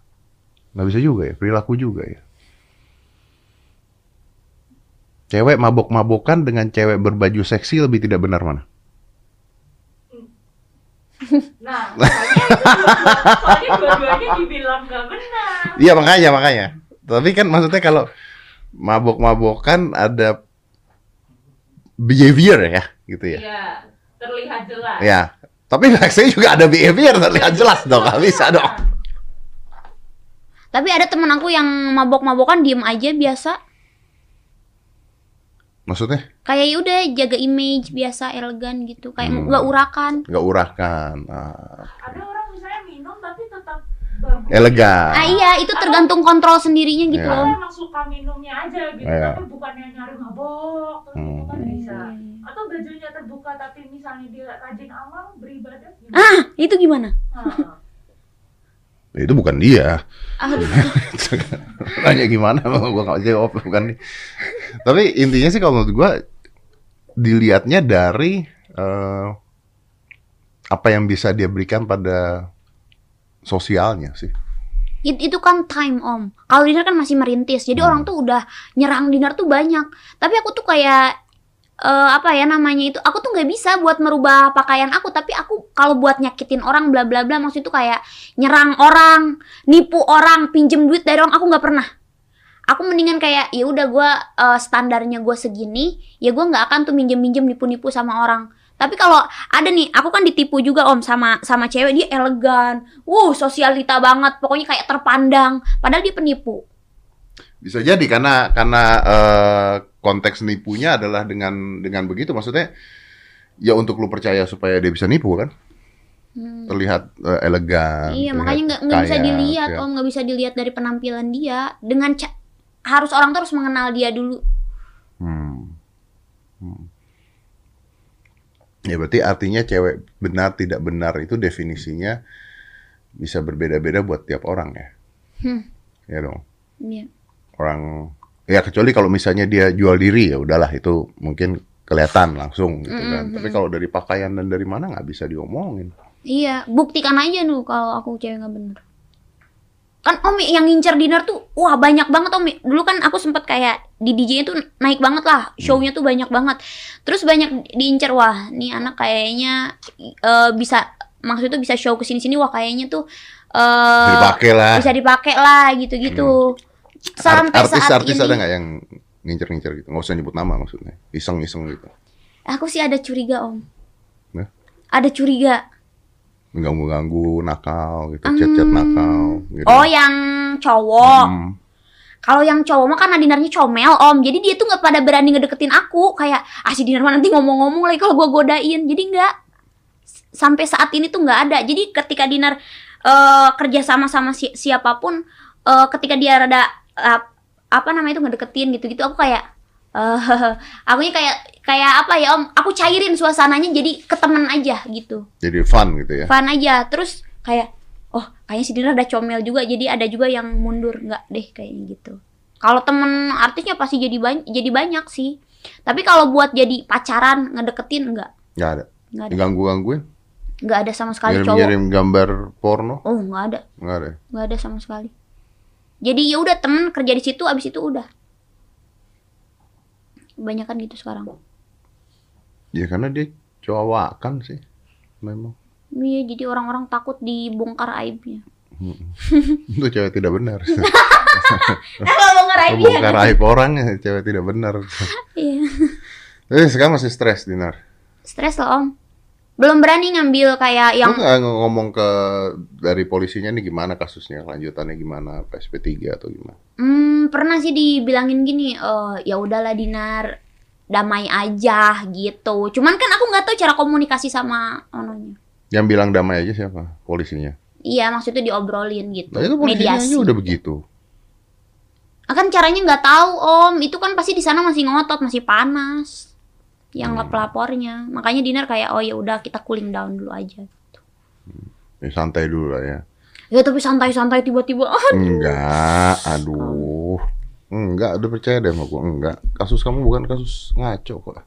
nggak bisa juga ya perilaku juga ya. Cewek mabok-mabokan dengan cewek berbaju seksi lebih tidak benar mana? Nah, soalnya dua-duanya dibilang nggak benar. iya makanya makanya. Tapi kan maksudnya kalau mabok-mabokan ada behavior ya gitu ya. Iya, terlihat jelas. ya tapi seksi juga ada behavior terlihat jelas dong. Nggak bisa dong tapi ada temen aku yang mabok-mabokan diem aja biasa maksudnya kayak ya udah jaga image biasa elegan gitu kayak Hmm. nggak urakan nggak urahkan ah, Ada orang misalnya minum tapi tetap bagus. elegan ah iya itu tergantung kontrol sendirinya gitu Iya. loh Atau emang suka minumnya aja gitu, Iya. tapi bukannya nyari mabok, terus Hmm. itu kan bisa. Hmm. Atau bajunya terbuka tapi misalnya dia rajin amal beribadah gimana? ah itu gimana Ah. Ya, itu bukan dia Nanya gimana, gue gak jawab bukan nih. Tapi intinya sih kalau menurut gue dilihatnya dari eh, apa yang bisa dia berikan pada sosialnya sih. It- itu kan time om kalau dinner kan masih merintis jadi Hmm. orang tuh udah nyerang dinner tuh banyak tapi aku tuh kayak eh, apa ya namanya itu aku tuh nggak bisa buat merubah pakaian aku tapi aku kalau buat nyakitin orang bla bla bla maksud itu kayak nyerang orang nipu orang pinjem duit dari orang aku nggak pernah aku mendingan kayak ya udah gue standarnya gue segini ya gue nggak akan tuh minjem minjem nipu nipu sama orang tapi kalau ada nih aku kan ditipu juga om sama sama cewek dia elegan Wuh, sosialita banget. Pokoknya kayak terpandang. Padahal dia penipu. Bisa jadi karena karena eh, konteks nipunya adalah dengan dengan begitu maksudnya ya untuk lu percaya supaya dia bisa nipu kan Hmm. terlihat eh, elegan Iya, makanya nggak bisa dilihat, ya. om nggak bisa dilihat dari penampilan dia. Dengan harus orang tuh harus mengenal dia dulu. Hmm. Hmm. Ya berarti artinya cewek benar tidak benar itu definisinya bisa berbeda-beda buat tiap orang ya. Hmm. Ya dong. Iya. Orang ya kecuali kalau misalnya dia jual diri ya udahlah itu mungkin kelihatan langsung gitu kan. Mm-mm. Tapi kalau dari pakaian dan dari mana nggak bisa diomongin. Iya, buktikan aja nu kalau aku cewek nggak bener. Kan Om yang ngincer dinner tuh, wah banyak banget Om. Dulu kan aku sempet kayak di DJ-nya tuh naik banget lah, show-nya tuh banyak banget. Terus banyak diincer, wah nih anak kayaknya eh, bisa, maksud itu bisa show ke sini-sini, wah kayaknya tuh Bisa dipakai lah. bisa dipakai lah gitu-gitu. Sampai Art- saat artis-artis ini, ada nggak yang ngincer-ngincer gitu? Nggak usah nyebut nama maksudnya. Iseng-iseng gitu. aku sih ada curiga Om. Nah? Ada curiga. Mengganggu-ganggu, nakal gitu, chat-chat nakal gitu. Oh yang cowok. Hmm. Kalau yang cowok mah kan Nadinarnya comel om Jadi dia tuh nggak pada berani ngedeketin aku Kayak ah si Dinar mah nanti ngomong-ngomong lagi kalau gua godain Jadi nggak Sampai saat ini tuh nggak ada Jadi ketika Dinar eh, kerja sama sama si- siapa pun eh, Ketika dia rada Apa namanya itu ngedeketin gitu-gitu. Aku kayak eh Akunya kayak Kayak apa ya om? Aku cairin suasananya jadi ketemen aja gitu. Jadi fun gitu ya. Fun aja. Terus kayak Oh kayaknya si Dinar ada comel juga. Jadi ada juga yang mundur. Nggak deh kayaknya gitu. Kalau temen artisnya pasti jadi banyak jadi banyak sih. Tapi kalau buat jadi pacaran Ngedeketin enggak Nggak ada. Nggak ada. Diganggu-gangguin. Nggak ada sama sekali cowok. Ngirim-ngirim gambar porno. Oh nggak ada. Nggak ada. Nggak ada sama sekali Jadi ya udah temen kerja di situ Abis itu udah Kebanyakan gitu sekarang Ya karena dia cowok kan sih. Memang. Iya jadi orang-orang takut dibongkar aibnya Itu cewek tidak benar. Kalau bongkar aib orang ya cewek tidak benar. Iya Eh sekarang masih stres Dinar. Stres loh om belum berani ngambil kayak yang Lu nggak ng- ngomong ke dari polisinya nih gimana kasusnya, lanjutannya gimana, PSP 3 atau gimana? Hmm, pernah sih dibilangin gini, eh ya udahlah Dinar, damai aja gitu. Cuman kan aku nggak tahu cara komunikasi sama ononya. Yang bilang damai aja siapa? Polisinya. Iya, maksudnya diobrolin gitu. Nah itu polisinya mediasi. aja udah begitu. Akan caranya nggak tahu Om, itu kan pasti di sana masih ngotot, masih panas. Yang Hmm. lap pelapornya, makanya Dinar kayak oh ya udah kita cooling down dulu aja. Ya, santai dulu lah ya. Ya tapi santai-santai tiba-tiba ah, Enggak, aduh. Enggak, udah percaya deh sama gua. Enggak. Kasus kamu bukan kasus ngaco kok.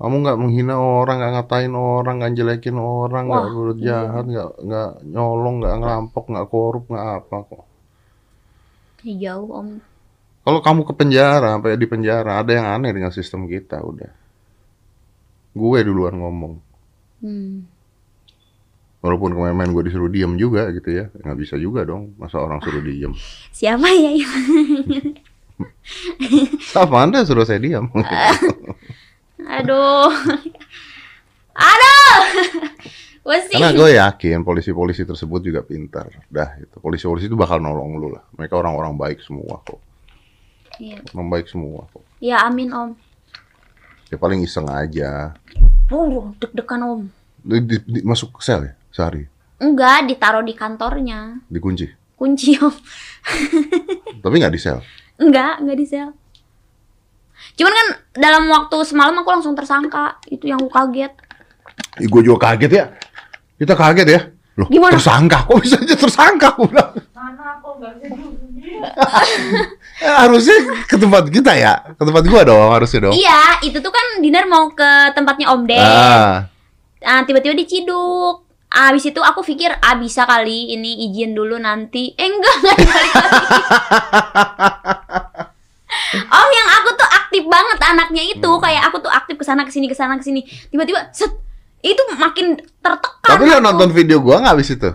Kamu nggak menghina orang, nggak ngatain orang, nggak jelekin orang, nggak berbuat iya. jahat, nggak nggak nyolong, nggak ngerampok, nggak korup, nggak apa kok. jauh Om. Kalau kamu ke penjara, sampai di penjara, ada yang aneh dengan sistem kita, udah. Gue duluan ngomong. Hmm. Walaupun kemarin gue disuruh diem juga gitu ya. Nggak bisa juga dong, masa orang suruh diem. Siapa ya yang Apa anda suruh saya diam? Aduh. Aduh. Wesi. Karena gue yakin polisi-polisi tersebut juga pintar. Dah, itu polisi-polisi itu bakal nolong lu lah. Mereka orang-orang baik semua kok. Iya. Orang baik semua kok. Ya amin Om. Ya paling iseng aja. Oh, deg-degan Om. Di- di- di- masuk sel ya sehari, Enggak, ditaruh di kantornya. dikunci. Kunci Om. Tapi nggak di sel. Enggak, enggak di sel. Cuman kan dalam waktu semalam aku langsung tersangka. Itu yang aku kaget. Ih, gue juga kaget ya. Kita kaget ya. Loh, Gimana? tersangka? Kok bisa aja tersangka? Aku bilang. Mana kok nggak harusnya ke tempat kita ya. Ke tempat gua dong, harusnya dong. Iya, itu tuh kan Dinar mau ke tempatnya Om Ded. Ah, Ah, tiba-tiba diciduk. Abis itu aku pikir, ah bisa kali ini izin dulu nanti. Eh enggak, enggak dibalik. Om yang aku tuh aktif banget anaknya itu. Hmm. Kayak aku tuh aktif ke sana ke sini ke sana ke sini. Tiba-tiba set itu makin tertekan. tapi lo nonton video gua nggak habis itu?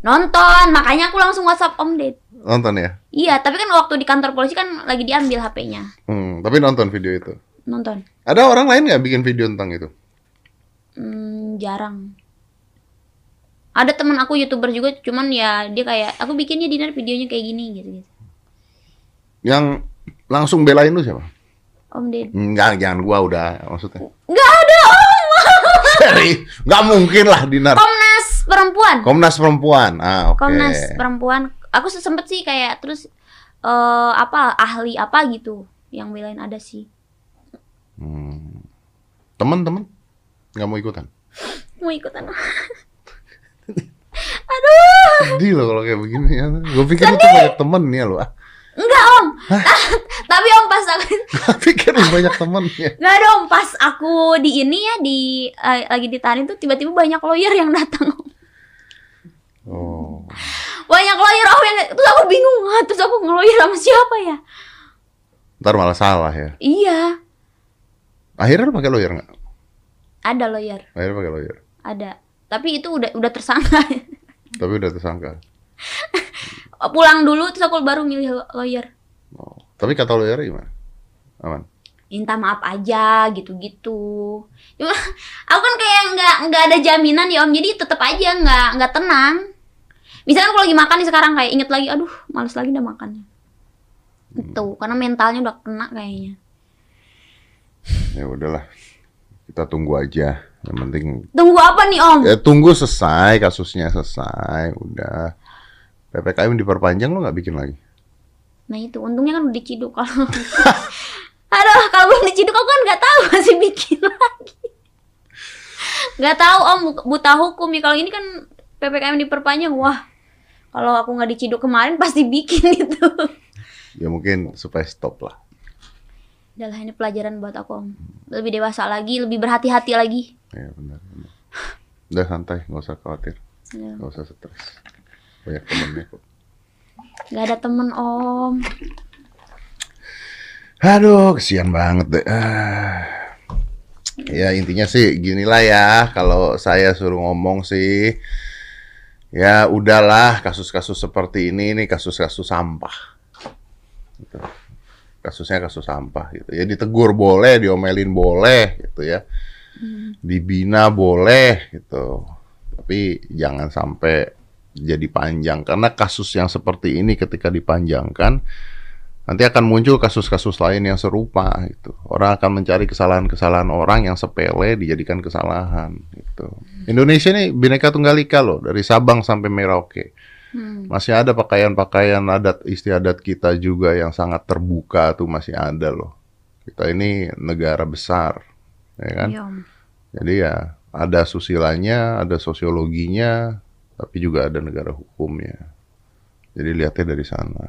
Nonton, makanya aku langsung WhatsApp Om Ded. Nonton ya? Iya, tapi kan waktu di kantor polisi kan lagi diambil HP-nya. Hmm, tapi nonton video itu. Nonton. Ada orang lain nggak bikin video tentang itu? Hmm, jarang. Ada teman aku youtuber juga, cuman ya dia kayak aku bikinnya dinner videonya kayak gini gitu gitu. Yang langsung belain lu siapa? Om Ded. Enggak, jangan gua udah maksudnya. Nggak ada Om. Seri, nggak mungkin lah Dinar. Komnas perempuan. Komnas perempuan. Ah, oke. Komnas perempuan. Aku se- sempet sih kayak terus eh apa ahli apa gitu yang belain ada sih. Hmm. Temen-temen nggak mau ikutan. Mau ikutan. Aduh. Sedih loh kalau kayak begini ya. Gue pikir lu tuh banyak temen ya lo. Ah, Enggak Om. Tapi Om pas aku pikir banyak temen ya. Nggak dong, pas aku di ini ya di eh, lagi ditahan itu tiba-tiba banyak lawyer yang datang. Oh. Banyak lawyer oh yang terus aku bingung, ah, terus aku ngeloyer sama siapa ya? Ntar malah salah ya. Iya, Akhirnya lu pakai lawyer nggak? ada lawyer, Akhirnya pakai lawyer. ada. Tapi itu udah udah tersangka. Tapi udah tersangka. Pulang dulu terus aku baru milih lawyer. Oh. Tapi kata lawyer gimana? Aman. Minta maaf aja gitu-gitu. Cuma aku kan kayak nggak nggak ada jaminan ya Om, jadi tetap aja nggak nggak tenang. Misalkan aku lagi makan nih sekarang kayak inget lagi, aduh males lagi udah makannya. Itu karena mentalnya udah kena kayaknya. Ya udahlah. Kita tunggu aja. Yang penting Tunggu apa nih Om? ya tunggu selesai kasusnya selesai. Udah. PPKM diperpanjang lo nggak bikin lagi? Nah itu untungnya kan udah diciduk kalau Aduh kalau belum diciduk aku kan nggak tahu masih bikin lagi nggak tahu om bu- buta hukum ya kalau ini kan ppkm diperpanjang wah kalau aku nggak diciduk kemarin pasti bikin itu Ya mungkin supaya stop lah. Udah lah ini pelajaran buat aku om lebih dewasa lagi lebih berhati-hati lagi Ya benar. benar. Udah santai, nggak usah khawatir, Ya, nggak usah stres. Banyak temennya kok. nggak ada temen om Aduh, kesian banget deh. Ah. Ya intinya sih ginilah ya, kalau saya suruh ngomong sih, ya udahlah kasus-kasus seperti ini nih kasus-kasus sampah. Gitu. Kasusnya kasus sampah gitu. Ya ditegur boleh, diomelin boleh gitu ya. Dibina boleh gitu. Tapi jangan sampai jadi panjang karena kasus yang seperti ini ketika dipanjangkan nanti akan muncul kasus-kasus lain yang serupa gitu. Orang akan mencari kesalahan-kesalahan orang yang sepele dijadikan kesalahan gitu. Indonesia ini bineka tunggal ika loh dari Sabang sampai Merauke. Hmm. Masih ada pakaian-pakaian adat istiadat kita juga yang sangat terbuka tuh masih ada loh. Kita ini negara besar, ya kan? Iya, Om. Jadi ya ada susilanya, ada sosiologinya, tapi juga ada negara hukumnya. Jadi lihatnya dari sana.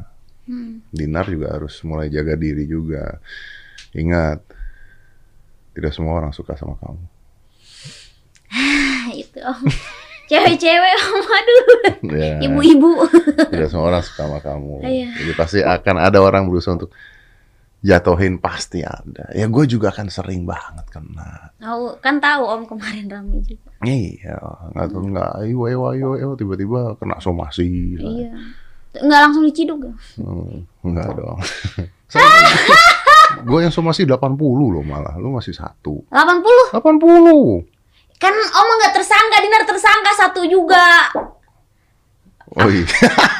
Hmm. Dinar juga harus mulai jaga diri juga. Ingat, tidak semua orang suka sama kamu. Ah, itu Om. Cewek-cewek Om, aduh. Ya, Ibu-ibu. tidak semua orang suka sama kamu. Iya. Jadi pasti akan ada orang berusaha untuk jatuhin pasti ada. Ya gue juga akan sering banget kena. Tahu kan tahu Om kemarin rame juga. Iya, nggak tahu nggak, ayo ayo ayo ayo tiba-tiba kena somasi. Iya. Nggak langsung diciduk ya? Hmm, enggak dong. gue yang somasi 80 loh malah, lu masih satu. 80. 80. Kan Om nggak tersangka, Dinar tersangka satu juga. Oh iya,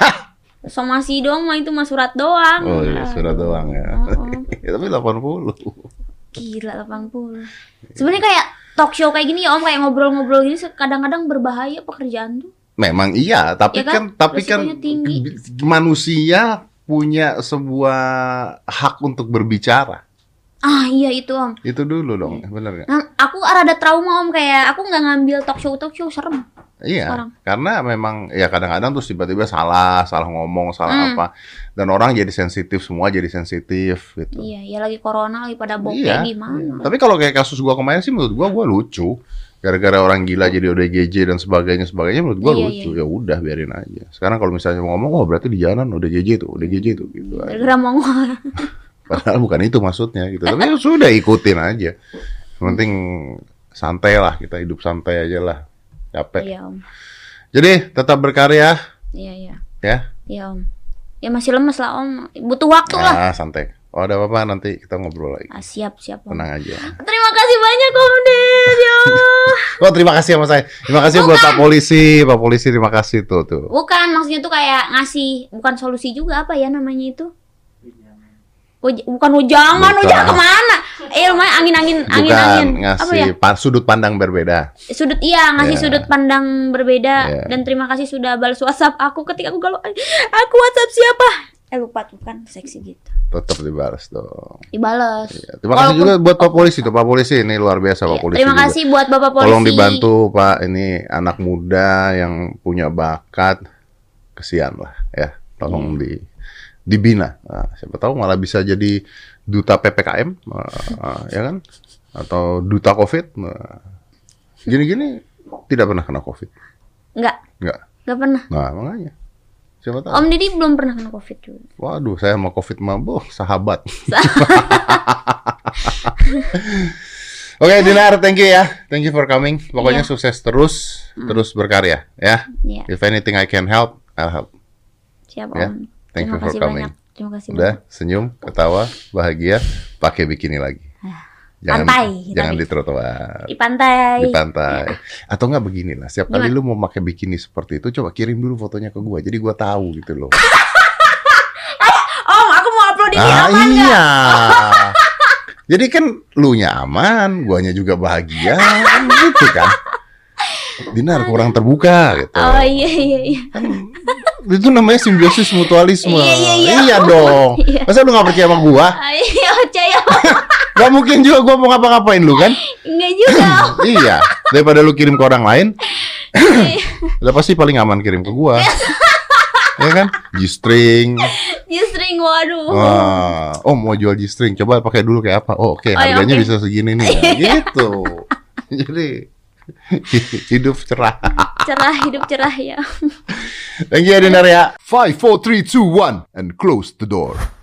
Somasi doang mah itu mah surat doang. oh iya surat doang ya. Oh, oh. Ya, Tapi 80. Gila 80. Sebenarnya kayak talk show kayak gini ya Om kayak ngobrol-ngobrol gini kadang-kadang berbahaya pekerjaan tuh. Memang iya, tapi Ya kan? kan, tapi kan tinggi. manusia punya sebuah hak untuk berbicara. Ah iya itu Om. Itu dulu dong, bener nggak? Nah, aku rada trauma Om kayak aku nggak ngambil talk show talk show serem. Iya, sekarang. karena memang ya kadang-kadang terus tiba-tiba salah, salah ngomong, salah Hmm. apa, dan orang jadi sensitif, semua jadi sensitif gitu. Iya, ya lagi corona lagi pada bokeh Iya, gimana. iya. Tapi kalau kayak kasus gua kemarin sih menurut gua gua lucu. Gara-gara orang gila jadi ODGJ dan sebagainya sebagainya menurut gua Iya, lucu. Ya udah biarin aja. Sekarang kalau misalnya mau ngomong, oh berarti di jalanan ODGJ tuh, ODGJ tuh gitu. Gara-gara Mongol. Padahal bukan itu maksudnya gitu. Tapi ya sudah ikutin aja. Yang penting santai lah, kita hidup santai aja lah. Capek. Iya Om. Jadi tetap berkarya Iya iya. ya. Iya Om. Ya masih lemes lah Om. Butuh waktu lah. Ah, santai. Oh, ada apa-apa nanti kita ngobrol lagi. Ah, siap siap Om. Tenang aja. Terima kasih banyak Om Ded. Ya. Oh, terima kasih sama saya. Terima kasih buat Pak Polisi. Pak Polisi terima kasih tuh tuh. Bukan maksudnya tuh kayak ngasih bukan solusi juga apa ya namanya itu? Uj- bukan ujangan, Bukan. ujangan ke mana? Eh lumayan angin-angin angin-angin apa ngasih ya? sudut pandang berbeda. Sudut iya ngasih Iya. sudut pandang berbeda Iya. dan terima kasih sudah balas WhatsApp aku ketika aku galau. Aku WhatsApp siapa? Eh lupa tuh kan seksi gitu. Tetap dibalas dong. Dibales. Ya, terima kasih Walaupun- juga buat Pak Polisi tuh. Pak Polisi ini luar biasa Pak Iya, Polisi. terima juga. kasih buat Bapak Polisi. Tolong dibantu Pak ini anak muda yang punya bakat kesian lah ya. Tolong Iya. di dibina. Nah, siapa tahu malah bisa jadi duta PPKM uh, ya kan atau duta Covid. Nah, gini-gini tidak pernah kena Covid. Enggak, Enggak. enggak pernah. Nah, makanya. Siapa tahu. Om Didi belum pernah kena Covid juga. Waduh, saya sama Covid mah boh, sahabat. Oke, Dinar, thank you ya. Thank you for coming. Pokoknya Iya. sukses terus, terus berkarya ya. Iya, If anything I can help, I'll help. siap Ya, Om. Thank Terima you for kasih coming. banyak. Terima kasih Udah, banyak. senyum, ketawa, bahagia, pakai bikini lagi. Jangan, Pantai, jangan di trotoar, Di pantai. di pantai. Atau enggak begini lah, setiap kali lu mau pakai bikini seperti itu, coba kirim dulu fotonya ke gua, jadi gua tahu gitu loh. Om, aku mau upload ini Ah iya. Jadi kan lu nya aman, guanya juga bahagia, kan gitu kan. Dinar kurang terbuka gitu. Oh iya iya iya. Itu namanya simbiosis mutualisme. Iya, iya, iya. dong. Iya. Masa lu gak percaya sama gua? Ah, Iya, percaya. Gak mungkin juga gua mau ngapa-ngapain lu kan? Enggak juga. Iya. Daripada lu kirim ke orang lain, udah pasti paling aman kirim ke gua. ya kan? G-string. G-string waduh. Wah, oh mau jual G-string, coba pakai dulu kayak apa? Oh, oke, Oh, ya, harganya oke. bisa segini nih. gitu. Jadi hidup cerah. Cerah hidup cerah ya. Thank you, Dinar ya. 5 4 3 2 1 and close the door.